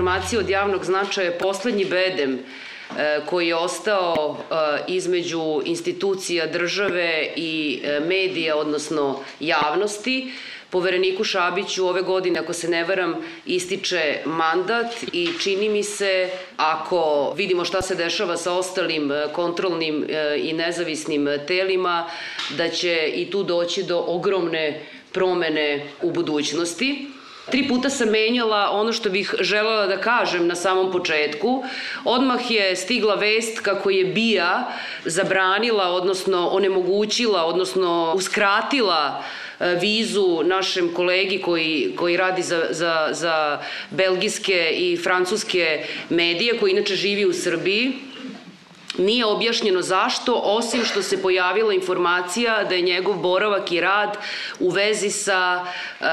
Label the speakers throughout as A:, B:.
A: informacije od javnog značaja je poslednji bedem e, koji je ostao e, između institucija države i e, medija, odnosno javnosti. Povereniku Šabiću ove godine, ako se ne varam, ističe mandat i čini mi se, ako vidimo šta se dešava sa ostalim kontrolnim i nezavisnim telima, da će i tu doći do ogromne promene u budućnosti. Tri puta sam menjala ono što bih želela da kažem na samom početku. Odmah je stigla vest kako je BIA zabranila, odnosno onemogućila, odnosno uskratila e, vizu našem kolegi koji, koji radi za, za, za belgijske i francuske medije, koji inače živi u Srbiji Nije objašnjeno zašto, osim što se pojavila informacija da je njegov boravak i rad u vezi sa e,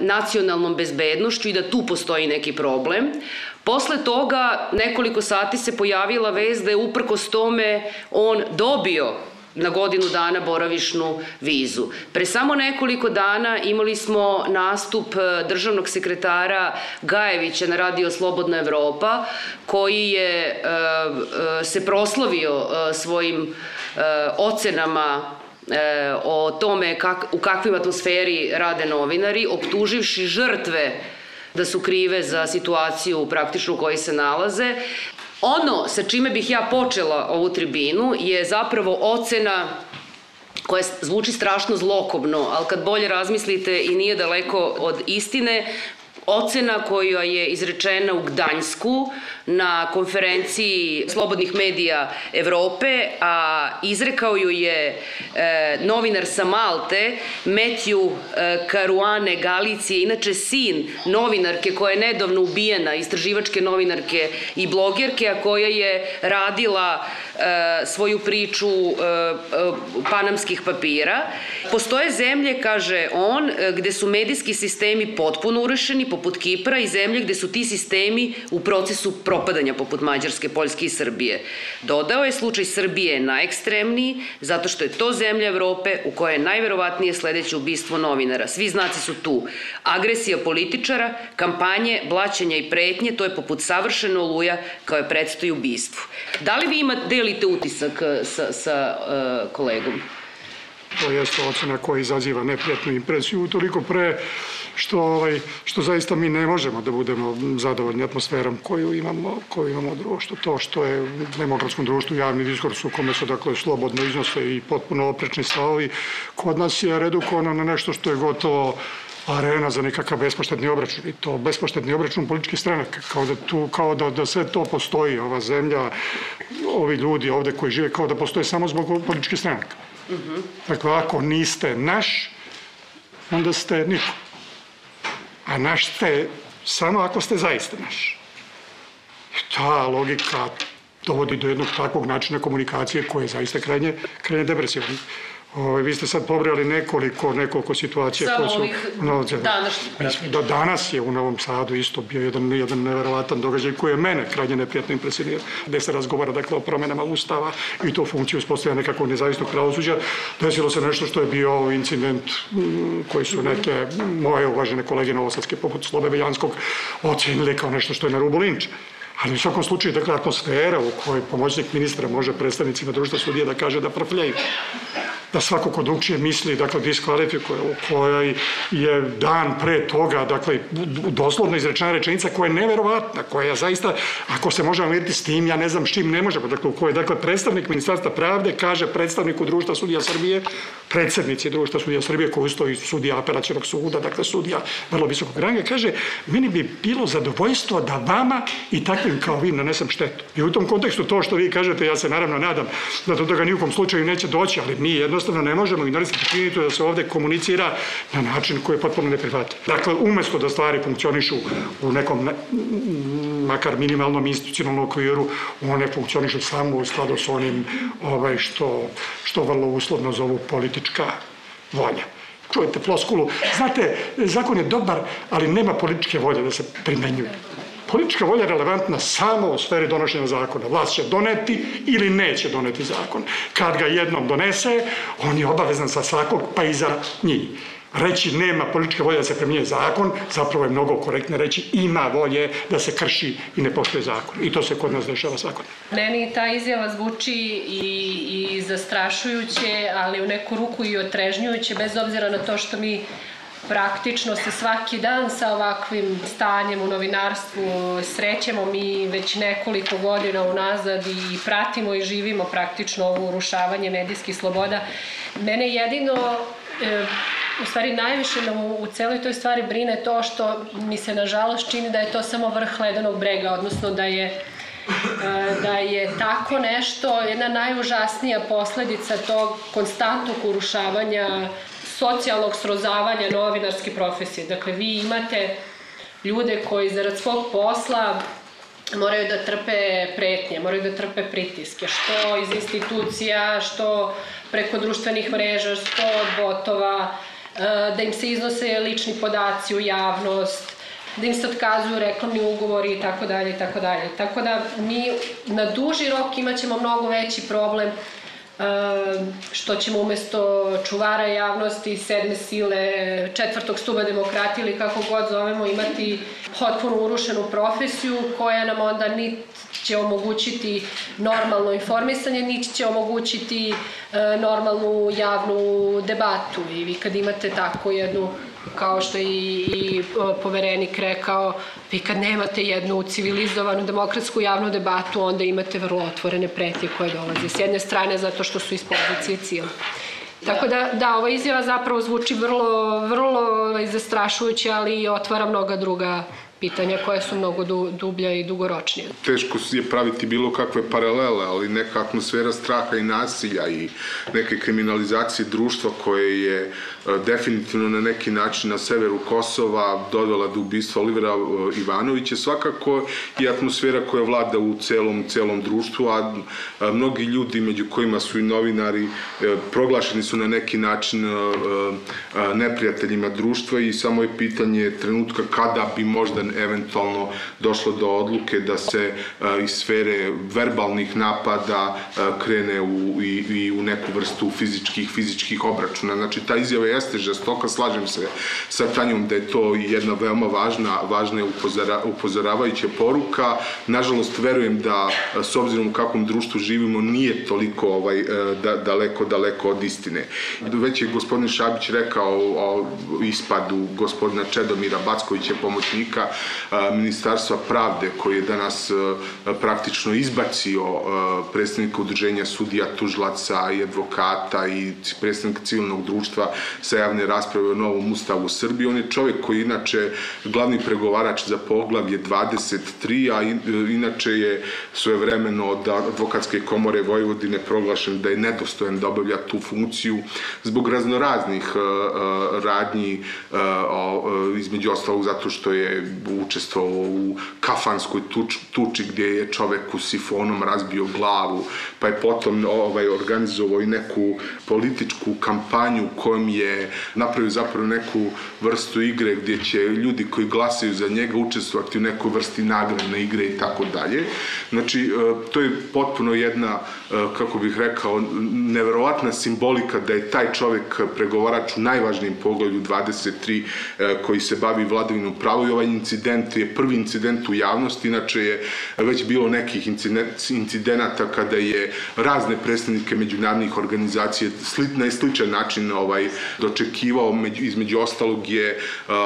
A: nacionalnom bezbednošću i da tu postoji neki problem. Posle toga nekoliko sati se pojavila vez da je uprkos tome on dobio na godinu dana boravišnu vizu. Pre samo nekoliko dana imali smo nastup e, državnog sekretara Gajevića na radio Slobodna Evropa, koji je e, e, se proslavio svojim ocenama o tome kak, u kakvim atmosferi rade novinari, optuživši žrtve da su krive za situaciju praktično u kojoj se nalaze. Ono sa čime bih ja počela ovu tribinu je zapravo ocena koja zvuči strašno zlokobno, ali kad bolje razmislite i nije daleko od istine, ocena koja je izrečena u Gdańsku na konferenciji Slobodnih medija Evrope, a izrekao ju je e, novinar sa Malte, Matthew e, Caruane Galicije, inače sin novinarke koja je nedavno ubijena, istraživačke novinarke i blogerke, a koja je radila svoju priču e, e, panamskih papira. Postoje zemlje, kaže on, e, gde su medijski sistemi potpuno urešeni, poput Kipra, i zemlje gde su ti sistemi u procesu propadanja poput Mađarske, Poljske i Srbije. Dodao je slučaj Srbije najekstremniji zato što je to zemlja Evrope u kojoj je najverovatnije sledeće ubistvo novinara. Svi znaci su tu. Agresija političara, kampanje, blaćanja i pretnje, to je poput savršeno oluja kao je predstoji ubistvu. Da li vi ima, delite utisak eh, sa, sa uh, kolegom?
B: To je ocena koja izaziva neprijatnu impresiju, toliko pre što, ovaj, što zaista mi ne možemo da budemo zadovoljni atmosferom koju imamo, koju imamo u društvu. To što je u demokratskom društvu javni diskurs u kome se dakle slobodno iznose i potpuno oprečni stavovi, kod nas je redukovano na nešto što je gotovo arena za nekakav bespoštetni obračun i to bespoštetni obračun političkih stranaka kao da tu kao da da sve to postoji ova zemlja ovi ljudi ovde koji žive kao da postoje samo zbog političkih stranaka. Uh. Dakle, ako niste naš, onda ste niko a naš ste samo ako ste zaista naš. I ta logika dovodi do jednog takvog načina komunikacije koje je zaista krajnje, krajnje depresivno. Ove, ovaj, vi ste sad pobrali nekoliko, nekoliko situacija
A: koje su... Ovih no, današnjih
B: Do danas je u Novom Sadu isto bio jedan, jedan neverovatan događaj koji je mene krajnje neprijatno impresionirao, gde se razgovara dakle, o promenama ustava i to funkciju uspostavlja nekakvog nezavisnog pravosuđa. Desilo se nešto što je bio incident mm, koji su neke moje uvažene kolege novosadske poput Slobe Beljanskog ocenili kao nešto što je na rubu linča. Ali u svakom slučaju, dakle, atmosfera u kojoj pomoćnik ministra može predstavnicima društva sudija da kaže da profljaju da svako ko drugčije misli, dakle, diskvalifikuje, u kojoj je dan pre toga, dakle, doslovno izrečena rečenica koja je neverovatna, koja je zaista, ako se možemo vidjeti s tim, ja ne znam s čim ne možemo, dakle, u kojoj, dakle, predstavnik Ministarstva pravde kaže predstavniku društva sudija Srbije, predsednici društva sudija Srbije, koji stoji sudija apelacijnog suda, dakle, sudija vrlo visokog ranga, kaže, meni bi bilo zadovoljstvo da vama i takvim kao vi nanesem štetu. I u tom kontekstu to što vi kažete, ja se naravno nadam da do toga nijukom slučaju neće doći, ali mi jedno jednostavno ne možemo ignorisati činjenicu da se ovde komunicira na način koji je potpuno neprihvatljiv. Dakle, umesto da stvari funkcionišu u nekom makar minimalnom institucionalnom okviru, one funkcionišu samo u skladu s onim ovaj, što, što vrlo uslovno zovu politička volja čujete floskulu, znate, zakon je dobar, ali nema političke volje da se primenjuje. Politička volja je relevantna samo u sferi donošenja zakona. Vlast će doneti ili neće doneti zakon. Kad ga jednom donese, on je obavezan sa svakog, pa i za njih. Reći nema političke volje da se premije zakon, zapravo je mnogo korektno reći ima volje da se krši i ne poštuje zakon. I to se kod nas dešava svakodnevno.
C: Meni ta izjava zvuči i, i zastrašujuće, ali u neku ruku i otrežnjujuće, bez obzira na to što mi praktično se svaki dan sa ovakvim stanjem u novinarstvu srećemo mi već nekoliko godina unazad i pratimo i živimo praktično ovo urušavanje medijskih sloboda. Mene jedino e, u stvari najviše nam u, u celoj toj stvari brine to što mi se nažalost čini da je to samo vrh ledenog brega, odnosno da je e, da je tako nešto jedna najužasnija posledica tog konstantnog urušavanja socijalnog srozavanja novinarske profesije. Dakle, vi imate ljude koji zarad svog posla moraju da trpe pretnje, moraju da trpe pritiske, što iz institucija, što preko društvenih mreža, što od botova, da im se iznose lični podaci u javnost, da im se otkazuju reklamni ugovori i tako dalje i tako dalje. Tako da mi na duži rok imaćemo mnogo veći problem što ćemo umesto čuvara javnosti, sedme sile, četvrtog stuba demokratije ili kako god zovemo, imati potpuno urušenu profesiju koja nam onda nit će omogućiti normalno informisanje, niti će omogućiti e, normalnu javnu debatu. I vi kad imate tako jednu kao što i, i poverenik rekao, vi kad nemate jednu civilizovanu demokratsku javnu debatu, onda imate vrlo otvorene pretnje koje dolaze. S jedne strane zato što su iz pozicije cijela. Tako da, da, ova izjava zapravo zvuči vrlo, vrlo zastrašujuće, ali otvara mnoga druga pitanja koja su mnogo du, dublja i dugoročnija.
D: Teško je praviti bilo kakve paralele, ali neka atmosfera straha i nasilja i neke kriminalizacije društva koje je e, definitivno na neki način na severu Kosova dodala do ubistva Olivera e, Ivanovića, svakako i atmosfera koja vlada u celom, celom društvu, a mnogi ljudi, među kojima su i novinari, e, proglašeni su na neki način neprijateljima društva i samo je pitanje trenutka kada bi možda eventualno došlo do odluke da se iz sfere verbalnih napada krene u, i, i u neku vrstu fizičkih, fizičkih obračuna. Znači, ta izjava jeste žestoka, slažem se sa Tanjom da je to jedna veoma važna, važna upozora, upozoravajuća poruka. Nažalost, verujem da, s obzirom u kakvom društvu živimo, nije toliko ovaj, da, daleko, daleko od istine. Već je gospodin Šabić rekao o ispadu gospodina Čedomira Backovića, pomoćnika Ministarstva pravde koji je danas praktično izbacio predstavnika udruženja sudija, tužlaca i advokata i predstavnika civilnog društva sa javne rasprave o novom ustavu u Srbiji. On je čovek koji inače glavni pregovarač za poglavlje 23, a inače je svojevremeno od advokatske komore Vojvodine proglašen da je nedostojan da obavlja tu funkciju zbog raznoraznih radnji između ostalog zato što je učestvovao u kafanskoj tuč, tuči gdje je čovek u sifonom razbio glavu, pa je potom ovaj, organizovao i neku političku kampanju kojom je napravio zapravo neku vrstu igre gdje će ljudi koji glasaju za njega učestvovati u nekoj vrsti nagradne igre i tako dalje. Znači, e, to je potpuno jedna, kako bih rekao, neverovatna simbolika da je taj čovek pregovarač u najvažnijem pogledu 23 e, koji se bavi vladavinom pravo i ovaj incident je prvi incident u javnosti, inače je već bilo nekih incidenata kada je razne predstavnike međunarodnih organizacija na sličan način ovaj dočekivao među, između ostalog je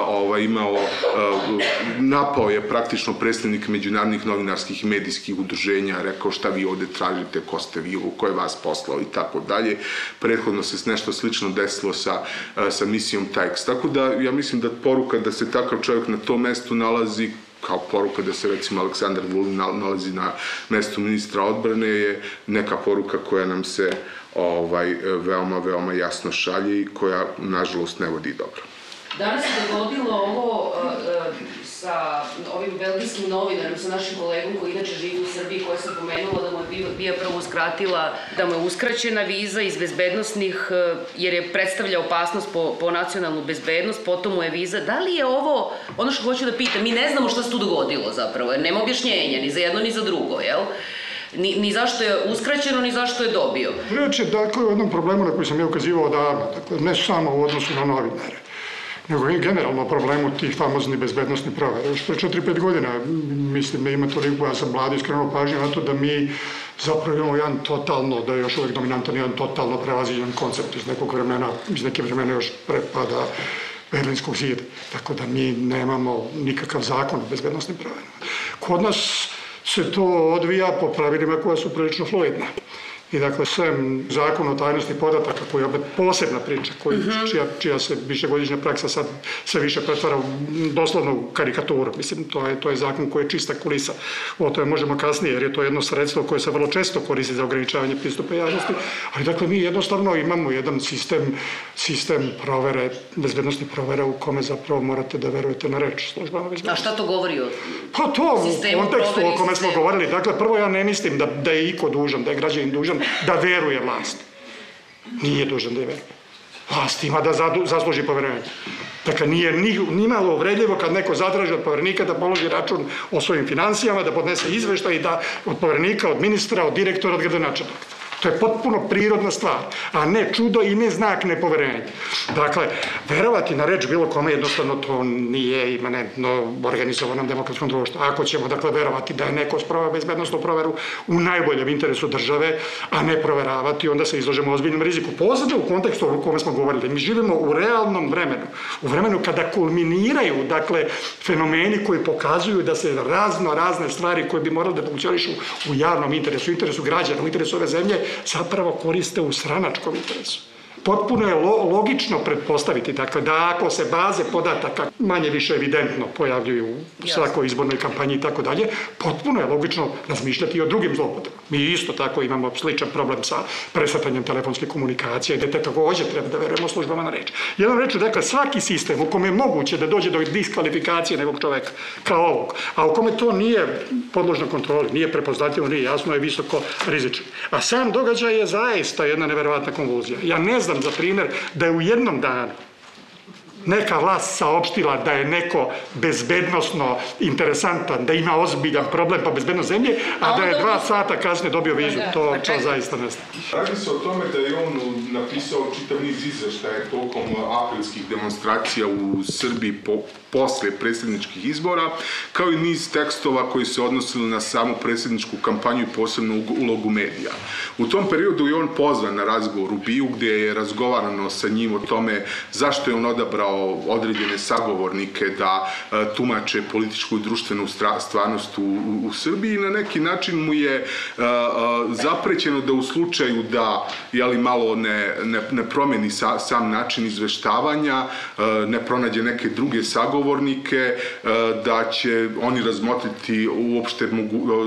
D: ovaj imao napao je praktično predstavnik međunarodnih novinarskih i medijskih udruženja rekao šta vi ovde tražite ko ste vi ko je vas poslao i tako dalje prethodno se nešto slično desilo sa sa misijom Tajks tako da ja mislim da poruka da se takav čovjek na tom mestu nalazi kao poruka da se recimo Aleksandar Vulin nalazi na mestu ministra odbrane je neka poruka koja nam se ovaj veoma veoma jasno šalje i koja nažalost ne vodi dobro.
A: Danas se dogodilo ovo uh, sa ovim belgijskim novinarom, sa našim kolegom koji inače živi u Srbiji, koja se pomenula da mu je bija prvo uskratila, da mu je uskraćena viza iz bezbednostnih, uh, jer je predstavlja opasnost po, po nacionalnu bezbednost, potom mu je viza. Da li je ovo, ono što hoću da pitam, mi ne znamo šta se tu dogodilo zapravo, jer nema objašnjenja ni za jedno ni za drugo, jel? Ni, ni zašto je uskraćeno, ni zašto je dobio.
B: Reč je dakle o jednom problemu na koji sam ja ukazivao da, dakle, ne samo u odnosu na novinare, nego i generalno problemu tih famoznih bezbednostnih provera. Još pre 4-5 godina mislim ima toliko, ja sam mladi skrenuo pažnju na to da mi zapravo imamo jedan totalno, da je još uvek dominantan jedan totalno prevaziđen koncept iz nekog vremena, iz neke vremena još prepada Berlinskog zida. Tako da mi nemamo nikakav zakon o bezbednostnim pravilima. Kod nas se to odvija po pravilima koja su prilično fluidna. I dakle, sem zakon o tajnosti podataka, koji je opet posebna priča, koji, uh mhm. -huh. čija, čija se višegodišnja praksa sad sve više pretvara u doslovnu karikaturu. Mislim, to je, to je zakon koji je čista kulisa. O tome možemo kasnije, jer je to jedno sredstvo koje se vrlo često koristi za ograničavanje pristupa javnosti. Ali dakle, mi jednostavno imamo jedan sistem, sistem provere, bezbednostne provere u kome zapravo morate da verujete na reč službama bezbednosti.
A: A šta to govori o
B: Pa to, u kontekstu o kome smo govorili. Dakle, prvo ja ne mislim da, da je iko dužan, da je građanin dužan da veruje vlast. Nije dužan da je veruje. Vlast ima da zasluži poverenje. Dakle, nije ni, ni malo uvredljivo kad neko zatraži od poverenika da položi račun o svojim financijama, da podnese izveštaj i da od poverenika, od ministra, od direktora, od gradonačelnika. To je potpuno prirodna stvar, a ne čudo i ne znak nepoverenja. Dakle, verovati na reč bilo kome jednostavno to nije imanentno organizovanom demokratskom društvu. Ako ćemo, dakle, verovati da je neko sprova bezbednostnu proveru u najboljem interesu države, a ne proveravati, onda se izložemo ozbiljnom riziku. Posledno u kontekstu o kome smo govorili, mi živimo u realnom vremenu, u vremenu kada kulminiraju, dakle, fenomeni koji pokazuju da se razno razne stvari koje bi morali da funkcionišu u javnom interesu, u interesu građana, u interesu ove zemlje, zapravo koriste u stranačkom interesu potpuno je logično pretpostaviti dakle, da ako se baze podataka manje više evidentno pojavljuju u svakoj izbornoj kampanji i tako dalje, potpuno je logično razmišljati i o drugim zlopotrebama. Mi isto tako imamo sličan problem sa presretanjem telefonske komunikacije, gde te takođe treba da verujemo službama na reč. Jedan reč, dakle, svaki sistem u kome je moguće da dođe do diskvalifikacije nekog čoveka kao ovog, a u kome to nije podložno kontroli, nije prepoznatljivo, nije jasno, je visoko rizično. A sam događaj je zaista jedna neverovatna konvulzija. Ja ne znam znam za primer da je u jednom danu neka vlast saopštila da je neko bezbednostno interesantan, da ima ozbiljan problem pa bezbednost zemlje, a, a da je dva sata kasnije dobio vizu. Da, to, to zaista ne znam.
D: Radi se o tome da je on napisao čitav niz izveštaja tokom aprilskih demonstracija u Srbiji po, posle predsjedničkih izbora, kao i niz tekstova koji se odnosili na samu predsjedničku kampanju i posebnu ulogu medija. U tom periodu je on pozvan na razgovor u Biju gde je razgovarano sa njim o tome zašto je on odabrao određene sagovornike da e, tumače političku i društvenu stvarnost u, u, u Srbiji i na neki način mu je e, e, zaprećeno da u slučaju da jeli, malo ne, ne, ne promeni sa, sam način izveštavanja, ne pronađe neke druge sagovornike, da će oni razmotriti uopšte mogu,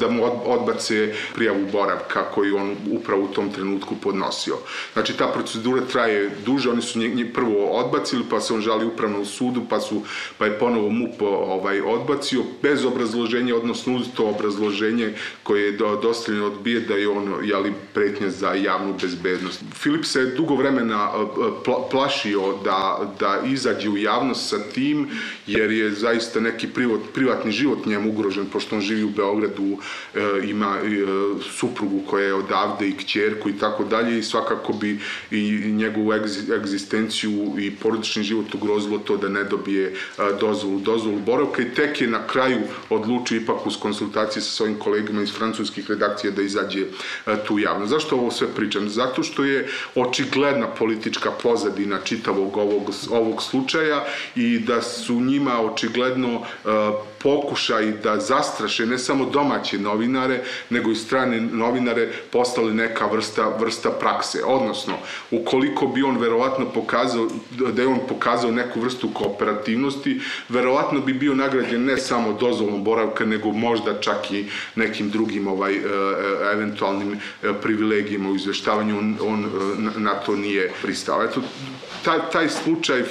D: da mu odbace prijavu boravka koju on upravo u tom trenutku podnosio. Znači, ta procedura traje duže, oni su nje, prvo odbacili, pa se on žali upravno u sudu, pa, su, pa je ponovo MUP ovaj, odbacio, bez obrazloženja, odnosno uz to obrazloženje koje je do, dostavljeno odbije da je on jeli, pretnja za javnu bezbednost. Filip se dugo vremena pla, plašio da, da izađe u javnost sa tim, jer je zaista neki privat, privatni život njemu ugrožen, pošto on živi u Beogradu, e, ima e, suprugu koja je odavde i kćerku i tako dalje i svakako bi i njegovu egzistenciju i porodični život ugrozilo to da ne dobije dozvolu, dozvolu boravka i tek je na kraju odlučio ipak uz konsultacije sa svojim kolegama iz francuskih redakcija da izađe tu javno. Zašto ovo sve pričam? Zato što je očigledna politička pozadina čitavog ovog, ovog slučaja i da su njima očigledno pokušaj da zastraše ne samo domaće novinare, nego i strane novinare postale neka vrsta, vrsta prakse. Odnosno, ukoliko bi on verovatno pokazao, da je on pokazao neku vrstu kooperativnosti, verovatno bi bio nagrađen ne samo dozvolom boravka, nego možda čak i nekim drugim ovaj, e, e, eventualnim e, privilegijima u izveštavanju, on, on na to nije pristao. Eto, taj, taj slučaj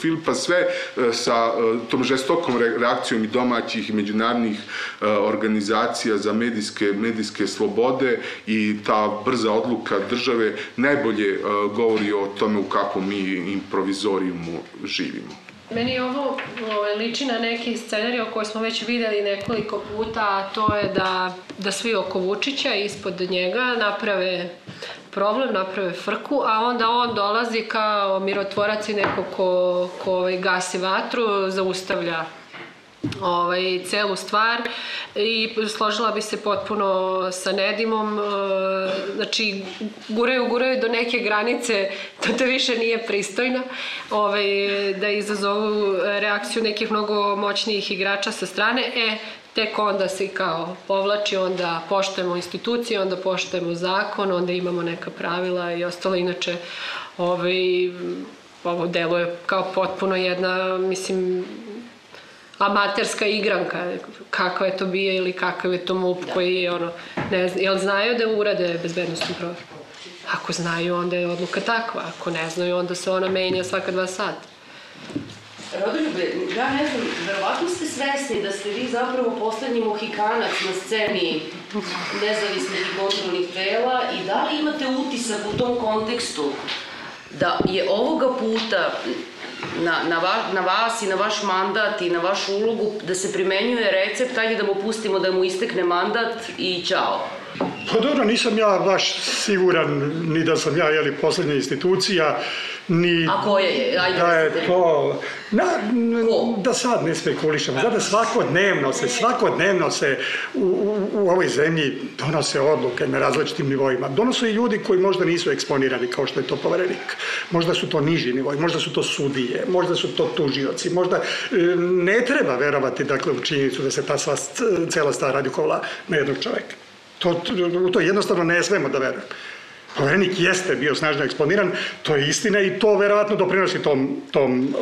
D: Filipa sve sa tom žestokom reakcijom i domaćih i međunarodnih e, organizacija za medijske, medijske slobode i ta brza odluka države najbolje e, govori o tome u kakvom mi improvizorijumu živimo.
C: Meni ovo ovaj, liči na neki scenarij koji smo već videli nekoliko puta, a to je da, da svi oko Vučića ispod njega naprave problem, naprave frku, a onda on dolazi kao mirotvorac i neko ko, ko ovaj, gasi vatru, zaustavlja ovaj, celu stvar i složila bi se potpuno sa Nedimom, e, znači guraju, guraju do neke granice, to to više nije pristojno, ovaj, da izazovu reakciju nekih mnogo moćnijih igrača sa strane, e, tek onda se kao povlači, onda poštujemo institucije, onda poštujemo zakon, onda imamo neka pravila i ostalo. Inače, ovaj, ovo deluje kao potpuno jedna, mislim, amaterska igranka, kakva je to bija ili kakav je to MUP da. koji je ono, ne znam, jel znaju da urade bezbednostnu proveru? Ako znaju, onda je odluka takva, ako ne znaju, onda se ona menja svaka dva sata.
A: Rodoljube, ja ne znam, verovatno ste svesni da ste vi zapravo poslednji mohikanac na sceni nezavisnih i kontrolnih tela i da li imate utisak u tom kontekstu da je ovoga puta na, na, va, na vas i na vaš mandat i na vašu ulogu da se primenjuje recept, ajde da mu pustimo da mu istekne mandat i čao.
B: Pa dobro, nisam ja baš siguran ni da sam ja, jeli, poslednja institucija, ni...
A: A koje je? Ajde
B: da je to... Na, da sad ne spekulišemo. Znate, svakodnevno se, svakodnevno se u, u, u ovoj zemlji donose odluke na različitim nivoima. Donose i ljudi koji možda nisu eksponirani, kao što je to poverenik. Možda su to niži nivoji, možda su to sudije, možda su to tužioci, možda e, ne treba verovati dakle, u činjenicu da se ta sva, cela stvar radi kola na jednog čoveka. To, to, to jednostavno ne smemo da verujemo. Poverenik jeste bio snažno eksponiran, to je istina i to verovatno doprinosi tom, tom,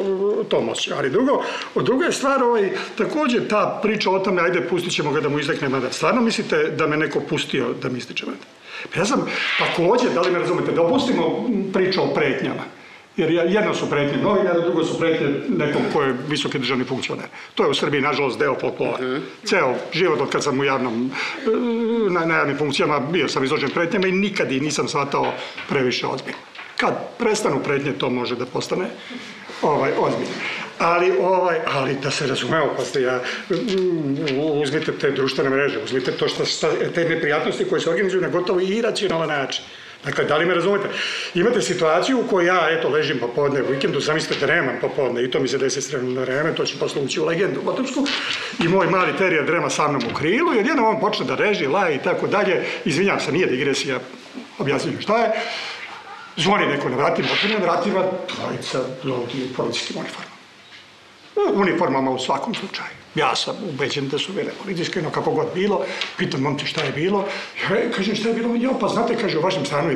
B: tom osjećaju. Ali drugo, druga je stvar, ovaj, takođe ta priča o tome, ajde pustit ćemo ga da mu izrekne mandat. Stvarno mislite da me neko pustio da mi ističe mandat? Pa ja sam takođe, da li me razumete, da opustimo priču o pretnjama. Jer jedno su pretnje novinara, drugo su pretnje nekog ko je visoki državni funkcioner. To je u Srbiji, nažalost, deo folklora. Uh mhm. -huh. Ceo život od kad sam u javnom, na, na javnim funkcijama, bio sam izložen pretnjama i nikad i nisam shvatao previše ozbiljno. Kad prestanu pretnje, to može da postane ovaj, ozbiljno. Ali, ovaj, ali da se razumeo, pa ste ja, uzmite te društvene mreže, uzmite to što, te neprijatnosti koje se organizuju na gotovo iracionalan način. Dakle, da li me razumete? Imate situaciju u kojoj ja, eto, ležim popodne u vikendu, zamislite da nemam popodne i to mi se desi sredno vreme, to će posle ući u legendu u Botomsku, i moj mali terijer drema sa mnom u krilu, jer jedno on počne da reži, laje i tako dalje, izvinjam se, nije digresija, objasnit šta je, zvoni neko na vratima, otvore na vratima, trojica ljudi u policijskim. U uniformama u svakom slučaju. Ja sam ubeđen da su bile policijske, no kako god bilo, pitam momče šta je bilo, ja kažem šta je bilo, jo pa znate, kaže u vašem stanu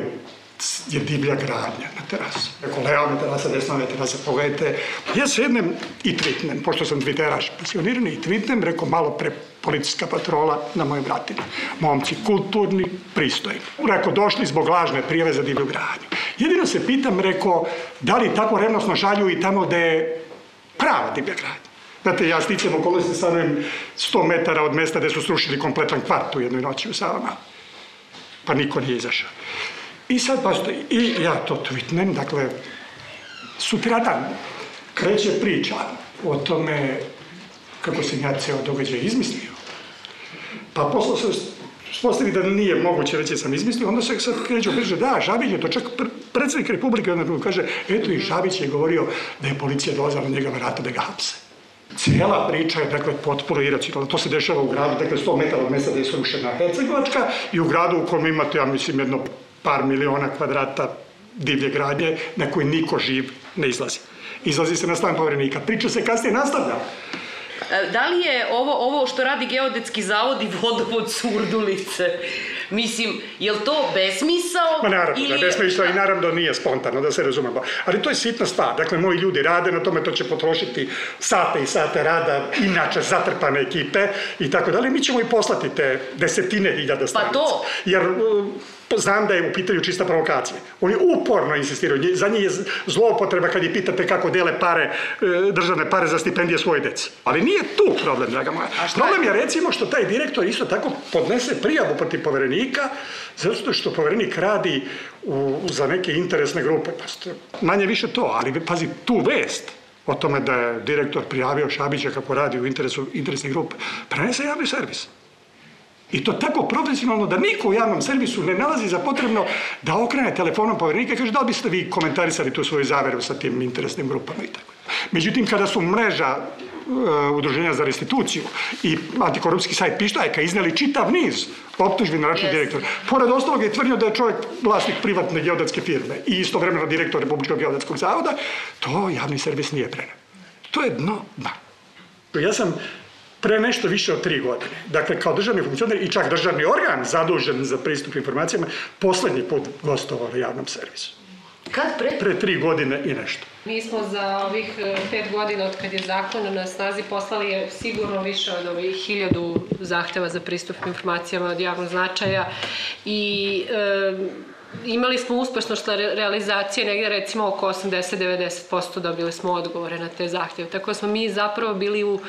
B: je divlja gradnja na terasi. Rekao, legalna terasa, desna terasa, pogledajte. Ja sednem i tvitnem, pošto sam tviteraš pasionirani, i tvitnem, rekao, malo pre policijska patrola na moje vratine. Momci kulturni, pristojni. Rekao, došli zbog lažne prijeve za divlju gradnju. Jedino se pitam, rekao, da li tako revnosno šalju i tamo gde je prava divlja gradnja. Znate, ja sticam okolnosti stanujem 100 metara od mesta gde su srušili kompletan kvart u jednoj noći u Savama. Pa niko nije izašao. I sad, postoji, i ja to tweetnem, dakle, sutradan kreće priča o tome kako se ja ceo događaj izmislio. Pa posle se spostavi da nije moguće reći da sam izmislio, onda se sad kreće priča, da, Žabić je to čak predsednik Republike, onda kaže, eto i Žabić je govorio da je policija dolazila na njega vrata da ga hapse. Cijela priča je, dakle, potpuno iracionalna. To se dešava u gradu, dakle, 100 metara od mesta gde je srušena Hercegovačka i u gradu u kojem imate, ja mislim, jedno par miliona kvadrata divlje gradnje na koji niko živ ne izlazi. Izlazi se na stan povrenika. Priča se kasnije nastavlja.
A: E, da li je ovo, ovo što radi Geodetski zavod i vodovod Surdulice? Mislim, je li to besmisao?
B: Ma naravno, ili... da besmisao i naravno da nije spontano, da se razumemo. Ali to je sitna stvar. Dakle, moji ljudi rade na tome, to će potrošiti sate i sate rada, inače zatrpane ekipe i tako dalje. Mi ćemo i poslati te desetine hiljada stranica.
A: Pa to!
B: Jer znam da je u pitanju čista provokacija. Oni uporno insistiraju, za njih je zloupotreba kad je pitate kako dele pare, e, državne pare za stipendije svoje deci. Ali nije tu problem, draga moja. Problem je recimo što taj direktor isto tako podnese prijavu protiv poverenika, zato što poverenik radi u, za neke interesne grupe. Pa manje više to, ali pazi, tu vest o tome da je direktor prijavio Šabića kako radi u interesu interesnih grupe, prenese javni servis. I to tako profesionalno da niko u javnom servisu ne nalazi za potrebno da okrene telefonom poverenika i kaže da li biste vi komentarisali tu svoju zaveru sa tim interesnim grupama i tako. Međutim, kada su mreža uh, udruženja za restituciju i antikorupski sajt Pištajka izneli čitav niz optužbi na račun yes. direktora. Pored ostalog je tvrdio da je čovjek vlasnik privatne geodetske firme i istovremeno direktor Republičkog geodetskog zavoda, to javni servis nije prenao. To je dno dna. Ja sam pre nešto više od tri godine. Dakle, kao državni funkcioner i čak državni organ zadužen za pristup informacijama, poslednji put gostovao na javnom servisu.
A: Kad pre?
B: Pre tri godine i nešto.
C: Mi smo za ovih e, pet godina od kad je zakon na snazi poslali je sigurno više od ovih hiljadu zahteva za pristup informacijama od javnog značaja i e, imali smo uspešno što realizacije negde recimo oko 80-90% dobili smo odgovore na te zahteve. Tako da smo mi zapravo bili u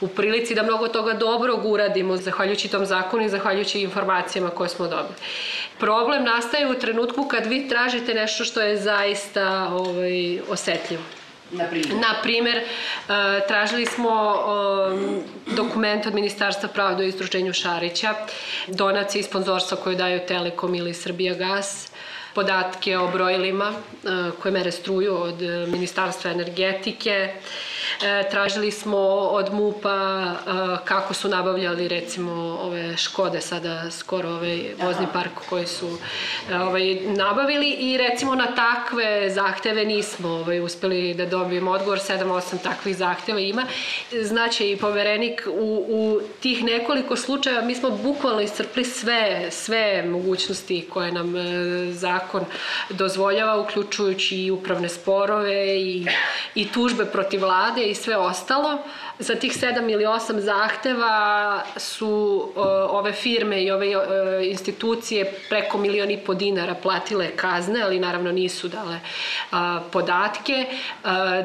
C: u prilici da mnogo toga dobrog uradimo zahvaljujući tom zakonu i zahvaljujući informacijama koje smo dobili. Problem nastaje u trenutku kad vi tražite nešto što je zaista ovaj, osetljivo.
A: Na primjer?
C: Na primjer, e, tražili smo dokument od Ministarstva pravda o istručenju Šarića, donacije i sponzorstva koje daju Telekom ili Srbija Gas, podatke o brojilima e, koje mere struju od Ministarstva energetike, tražili smo od MUPA e, kako su nabavljali recimo ove Škode sada skoro ovaj vozni park koji su e, ovaj nabavili. I recimo na takve zahteve nismo ovaj uspeli da dobijemo odgovor. 7-8 takvih zahteva ima. Znači i poverenik u, u tih nekoliko slučajeva mi smo bukvalno iscrpli sve sve mogućnosti koje nam zakon dozvoljava uključujući i upravne sporove i i tužbe protiv vlade i sve ostalo. Za tih 7 ili 8 zahteva su uh, ove firme i ove uh, institucije preko milioni i po dinara platile kazne, ali naravno nisu dale uh, podatke.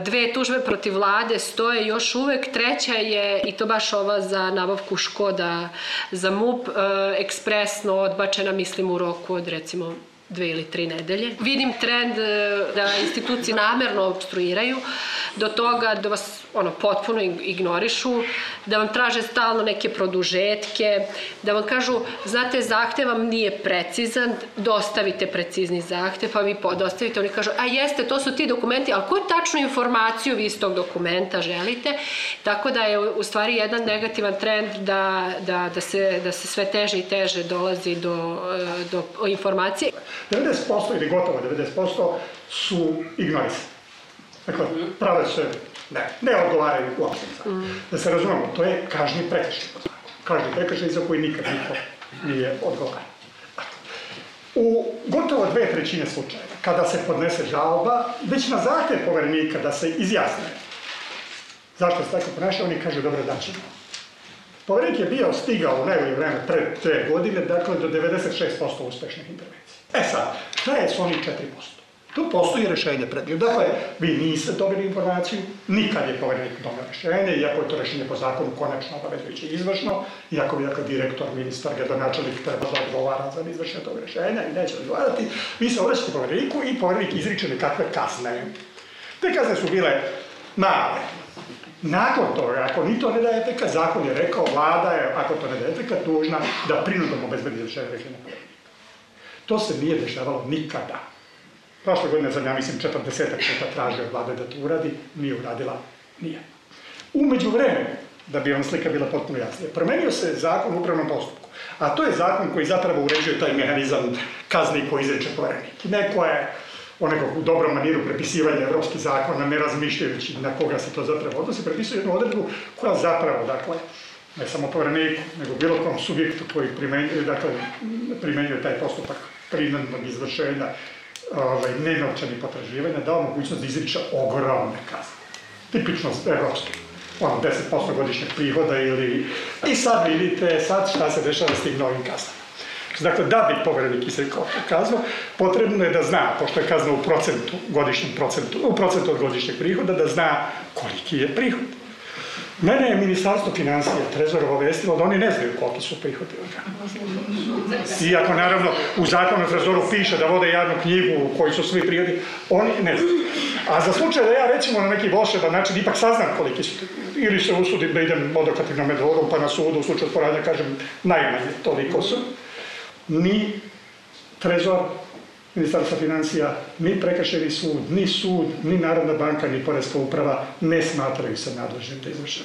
C: Dve tužbe protiv vlade stoje još uvek. Treća je, i to baš ova za nabavku Škoda za MUP, ekspresno odbačena, mislim, u roku od recimo dve ili tri nedelje. Vidim trend da institucije namerno obstruiraju do toga da vas ono, potpuno ignorišu, da vam traže stalno neke produžetke, da vam kažu, znate, zahtev vam nije precizan, dostavite precizni zahtev, pa vi podostavite, oni kažu, a jeste, to su ti dokumenti, ali koju tačnu informaciju vi iz tog dokumenta želite? Tako da je u stvari jedan negativan trend da, da, da, se, da se sve teže i teže dolazi do, do informacije.
B: 90% ili gotovo 90% su ignorisani. Dakle, prave se, ne, ne odgovaraju uopšte. Mm. Da se razumemo, to je kažni prekršaj po zakonu. Kažni prekršaj za koji nikad niko nije odgovarao. U gotovo dve trećine slučajeva, kada se podnese žalba, već na zahtev poverenika da se izjasne zašto se tako ponaša, oni kažu dobro da ćemo. Poverenik je bio stigao u najbolje vreme pre dve godine, dakle do 96% uspešnih intervencija. E sad, šta je s onih 4%? Tu postoji rešenje pred njim. Dakle, vi niste dobili informaciju, nikad je poverenik donio rešenje, iako je to rešenje po zakonu konačno obavezujuće izvršno, iako bi dakle, direktor, ministar, gradonačelnik treba da odgovara za izvršenje tog rešenja i neće odgovarati, vi se obraćate povereniku i poverenik izriče nekakve kazne. Te kazne su bile male. Nakon toga, ako ni to ne daje efekat, zakon je rekao, vlada je, ako to ne daje efekat, dužna da prinudom obezbedi izvršenje rešenja. To se nije dešavalo nikada. Prošle godine sam, ja mislim, 40 puta tražio od vlade da to uradi, nije uradila, nije. Umeđu vremenu, da bi vam slika bila potpuno jasnija, promenio se zakon u upravnom postupku, a to je zakon koji zapravo uređuje taj mehanizam kazni koji izreče poverenik. Neko je o nekog u dobrom maniru prepisivanja evropskih zakona, ne razmišljajući na koga se to zapravo odnosi, prepisuje jednu odredbu koja zapravo, dakle, ne samo povereniku, nego bilo kom subjektu koji primenjuje, dakle, primenjuje taj postupak prinadnog izvršenja ovaj, nenovčani potraživanja dao mogućnost da izriče ogromne kazne. Tipično evropske. Ono, 10% godišnjeg prihoda ili... I sad vidite, sad šta se dešava s tim novim kaznama. Dakle, da bi poverenik izrekao kaznu, potrebno je da zna, pošto je kazna u procentu, godišnjem procentu, u procentu od godišnjeg prihoda, da zna koliki je prihod. Mene je ministarstvo financija Trezor obavestilo da oni ne znaju koliki su prihodi Iako naravno u zakonu Trezoru piše da vode javnu knjigu koji su svi prihodi, oni ne znaju. A za slučaj da ja recimo na neki volšeban način ipak saznam koliki su, ili se usudim da idem odokativnom metodom pa na sudu u slučaju sporadnja kažem najmanje toliko su, ni Trezor Ministarstva financija, ni prekršeni sud, ni sud, ni Narodna banka, ni Poreska uprava ne smatraju se nadležnim da izvrše.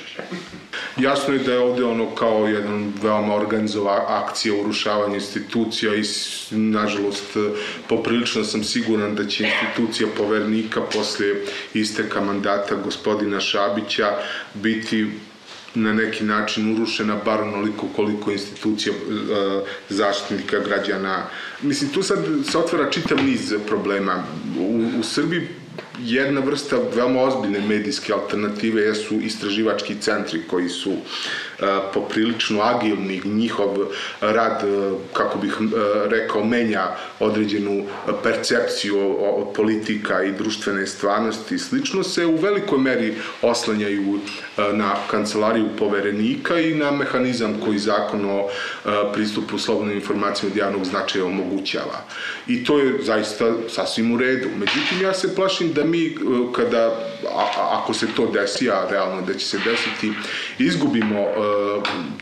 D: Jasno je da je ovde ono kao jedan veoma organizova akcija urušavanja institucija i nažalost poprilično sam siguran da će institucija povernika posle isteka mandata gospodina Šabića biti na neki način urušena bar onoliko koliko institucija e, zaštitnika građana. Mislim, tu sad se otvara čitav niz problema. U, u Srbiji jedna vrsta veoma ozbiljne medijske alternative jesu istraživački centri koji su poprilično agilni, njihov rad, kako bih rekao, menja određenu percepciju od politika i društvene stvarnosti i slično, se u velikoj meri oslanjaju na kancelariju poverenika i na mehanizam koji zakon o pristupu slobodnim informacijama od javnog značaja omogućava. I to je zaista sasvim u redu. Međutim, ja se plašim da mi, kada, a, ako se to desi, a realno da će se desiti, izgubimo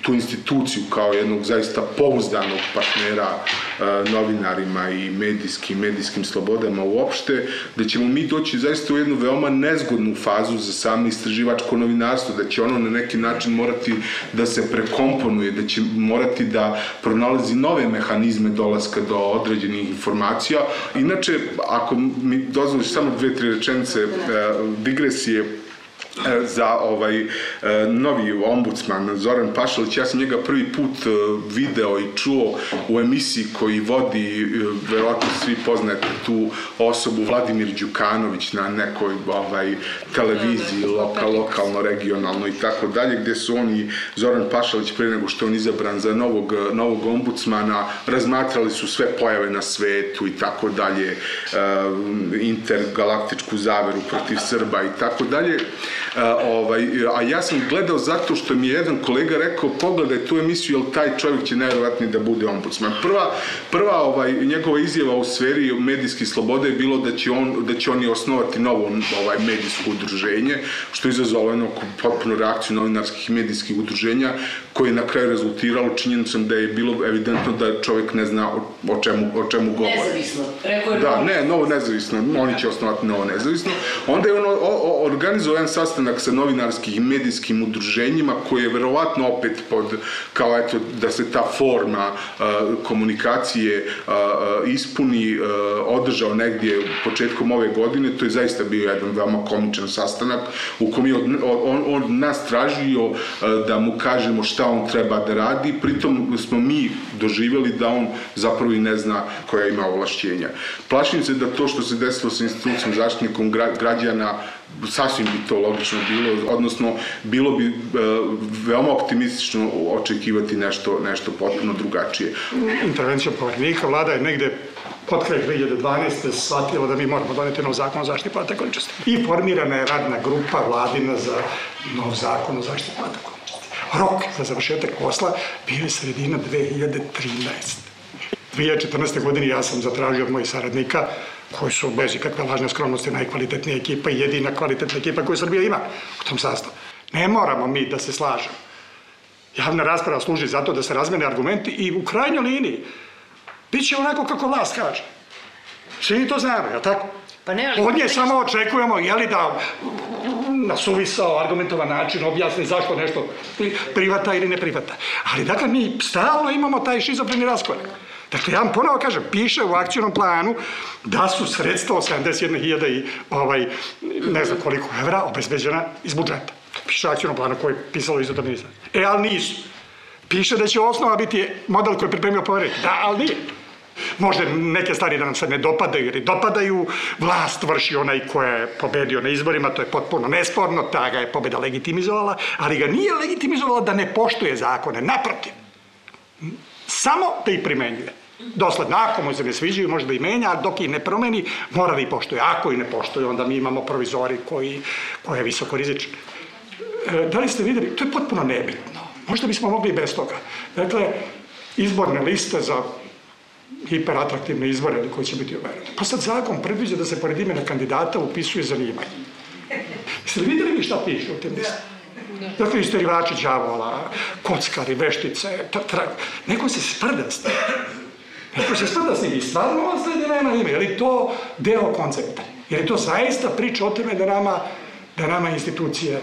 D: tu instituciju kao jednog zaista pouzdanog partnera e, novinarima i medijskim, medijskim slobodama uopšte, da ćemo mi doći zaista u jednu veoma nezgodnu fazu za same istraživačko novinarstvo, da će ono na neki način morati da se prekomponuje, da će morati da pronalazi nove mehanizme dolaska do određenih informacija. Inače, ako mi dozvoliš samo dve, tri rečenice e, digresije, za ovaj e, novi ombudsman Zoran Pašalić. Ja sam njega prvi put e, video i čuo u emisiji koji vodi, verovatno svi poznate tu osobu, Vladimir Đukanović na nekoj ovaj, televiziji, da, da, lokal, lokalno, regionalno i tako dalje, gde su oni, Zoran Pašalić, pre nego što on izabran za novog, novog ombudsmana, razmatrali su sve pojave na svetu i tako dalje, intergalaktičku zaveru protiv Srba i tako dalje. A, ovaj, a ja sam gledao zato što mi je jedan kolega rekao pogledaj tu emisiju, jer taj čovjek će najverovatnije da bude ombudsman. Prva, prva ovaj, njegova izjava u sferi medijskih slobode je bilo da će, on, da će oni osnovati novo ovaj, medijsko udruženje, što je izazvalo jednu potpunu reakciju novinarskih i medijskih udruženja, koje je na kraju rezultiralo činjenicom da je bilo evidentno da čovjek ne zna o, o čemu, o čemu govori.
A: Nezavisno, rekao je
D: Da, ne, novo nezavisno, oni će osnovati novo nezavisno. Onda je on organizovao jedan sastanak sa novinarskim i medijskim udruženjima koje je verovatno opet pod, kao eto, da se ta forma komunikacije ispuni, održao negdje početkom ove godine, to je zaista bio jedan veoma komičan sastanak u kom je on, on, on nas tražio da mu kažemo šta on treba da radi, pritom smo mi doživjeli da on zapravo i ne zna koja ima ovlašćenja. Plašim se da to što se desilo sa institucijom zaštitnikom građana sasvim bi to logično bilo, odnosno bilo bi e, veoma optimistično očekivati nešto, nešto potpuno drugačije.
B: Intervencija povrnika, vlada je negde pod kraj 2012. shvatila da mi moramo doneti nov zakon o zaštiti podataka ličnosti. I formirana je radna grupa vladina za nov zakon o zaštiti podataka ličnosti. Rok za završetak posla bio je sredina 2013. 2014. godine ja sam zatražio od mojih saradnika koji su bez ikakve lažne skromnosti najkvalitetnija ekipa i jedina kvalitetna ekipa koju Srbija ima u tom sastavu. Ne moramo mi da se slažemo. Javna rasprava služi zato da se razmene argumenti i u krajnjoj liniji bit će onako kako vlast kaže. Svi to znamo, je tako? Pa ne, ali... Od nje samo očekujemo, je li da na suvisao, argumentovan način objasni zašto nešto privata ili ne privata. Ali dakle, mi stalno imamo taj šizofreni raskorak. Dakle, ja vam ponovo kažem, piše u akcijnom planu da su sredstva od 71.000 i ovaj, ne znam koliko evra obezbeđena iz budžeta. Piše u akcijnom planu koji je pisalo izuta ministra. E, ali nisu. Piše da će osnova biti model koji je pripremio poverenik. Da, ali nije. Možda neke stvari da nam se ne dopadaju ili dopadaju, vlast vrši onaj ko je pobedio na izborima, to je potpuno nesporno, ta ga je pobeda legitimizovala, ali ga nije legitimizovala da ne poštuje zakone, naprotiv. Samo da ih primenjuje. Dosledno, ako mu se ne sviđaju, može da ih menja, a dok ih ne promeni, mora da ih poštuje. Ako ih ne poštuje, onda mi imamo provizori koji, koji je visoko rizičan. E, da li ste videli, to je potpuno nebitno. Možda bismo mogli i bez toga. Dakle, izborne liste za hiperatraktivne izbore koji će biti uvereni. Pa sad zakon predviđa da se pored imena kandidata upisuje zanimanje. Jeste li videli vi šta piše u tim listama? Dakle, isterivači džavola, kockari, veštice, tra, neko se sprda s tim. Neko se sprda s tim i stvarno ostaje da nema ime. Je li to deo koncepta? Je li to zaista priča o tome da nama, da nama institucije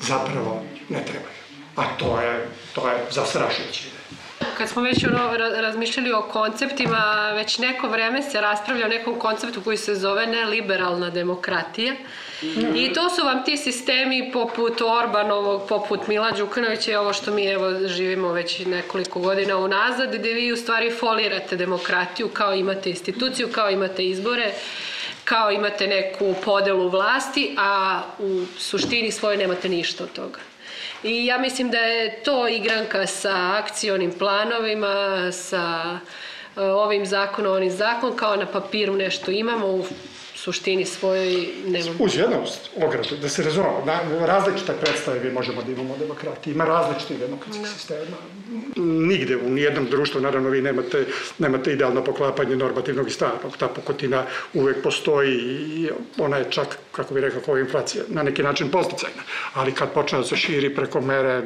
B: zapravo ne trebaju? A to je, to je zastrašujuće
C: kad smo već ono razmišljali o konceptima, već neko vreme se raspravlja o nekom konceptu koji se zove neliberalna demokratija. I to su vam ti sistemi poput Orbanovog, poput Mila Đukanovića i ovo što mi evo živimo već nekoliko godina unazad, gde vi u stvari folirate demokratiju kao imate instituciju, kao imate izbore, kao imate neku podelu vlasti, a u suštini svoje nemate ništa od toga. I ja mislim da je to igranka sa akcionim planovima, sa e, ovim zakonom, onim zakon, kao na papiru nešto imamo, u suštini svojoj nemamo.
B: Uz jednu ogradu, da se razumemo, na, različite predstave mi možemo da imamo demokratiji, ima različitih demokratskih da. sistema. Nigde, u nijednom društvu, naravno, vi nemate, nemate idealno poklapanje normativnog i stvarnog. Ta pokotina uvek postoji i ona je čak, kako bih rekao, kao inflacija, na neki način posticajna. Ali kad počne da se širi preko mere,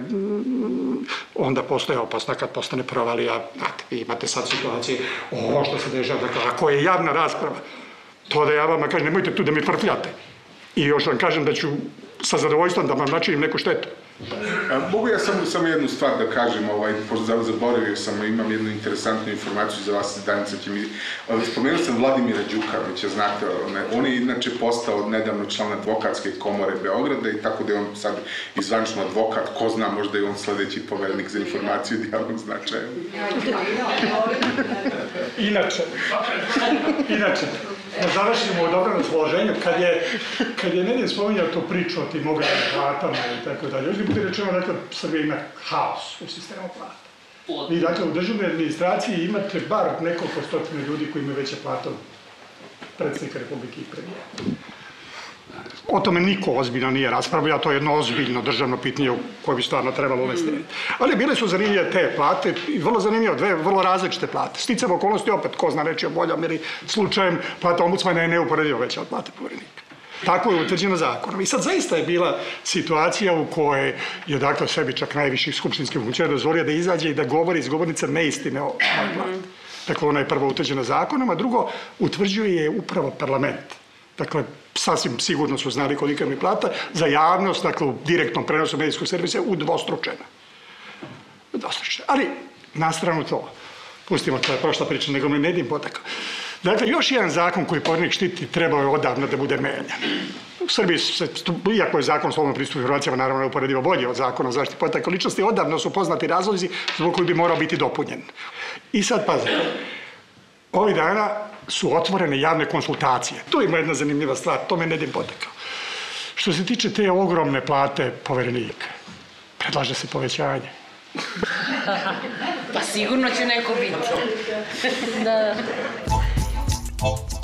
B: onda postoje opasna kad postane provalija. Znate, vi imate sad situacije, ovo što se dešava, dakle, ako je javna rasprava, To da ja vama kažem, nemojte tu da mi frfljate. I još vam kažem da ću sa zadovoljstvom da vam načinim neku štetu.
D: A, mogu ja samo, samo jednu stvar da kažem, ovaj, pošto zaboravio sam, imam jednu interesantnu informaciju za vas, Danica će mi... Spomenuo sam Vladimira Đukanovića, znate, on, on je inače postao nedavno član advokatske komore Beograda i tako da je on sad izvančno advokat, ko zna, možda je on sledeći povernik za informaciju od javnog značaja.
B: Inače, inače, da završimo u dobrom raspoloženju, kad je, kad je Nedin spominjao tu priču o tim ogromnim platama i tako dalje, još bi bude rečeno, dakle, Srbija ima haos u sistemu plata. Vi, dakle, u državnoj administraciji imate bar nekoliko stotine ljudi koji imaju veće plate od predsednika Republike i premijera. O tome niko ozbiljno nije raspravljao, to je jedno ozbiljno državno pitanje koje bi stvarno trebalo uvesti. Ali bile su zanimljive te plate, vrlo zanimljive, dve vrlo različite plate. Sticam okolnosti opet, ko zna reći o boljom, ili slučajem plata ombudsmana je neuporedivo veća od plate poverenika. Tako je utvrđeno zakonom. I sad zaista je bila situacija u kojoj je dakle sebi čak najviših skupštinskih funkcionera dozvolio da izađe i da govori iz govornice neistine o plati. Dakle, ona je prvo utvrđena zakonom, a drugo utvrđuje je upravo parlament. Dakle, sasvim sigurno su znali kolika mi plata, za javnost, dakle, u direktnom prenosu medijskog servisa, udvostručena. Udvostručena. Ali, na stranu to, pustimo, to je prošla priča, nego me Nedim potakao. Dakle, još jedan zakon koji pornik štiti trebao je odavno da bude menjan. U Srbiji se, iako je zakon o slobodnom pristupu informacijama naravno uporedivo bolji od zakona o zaštiti podataka ličnosti, odavno su poznati razlozi zbog koji bi morao biti dopunjen. I sad pazite, ovih dana su otvorene javne konsultacije. Tu ima jedna zanimljiva stvar, to me Nedim potekao. Što se tiče te ogromne plate poverenika, predlaže se povećanje.
A: pa sigurno će neko biti. da. da.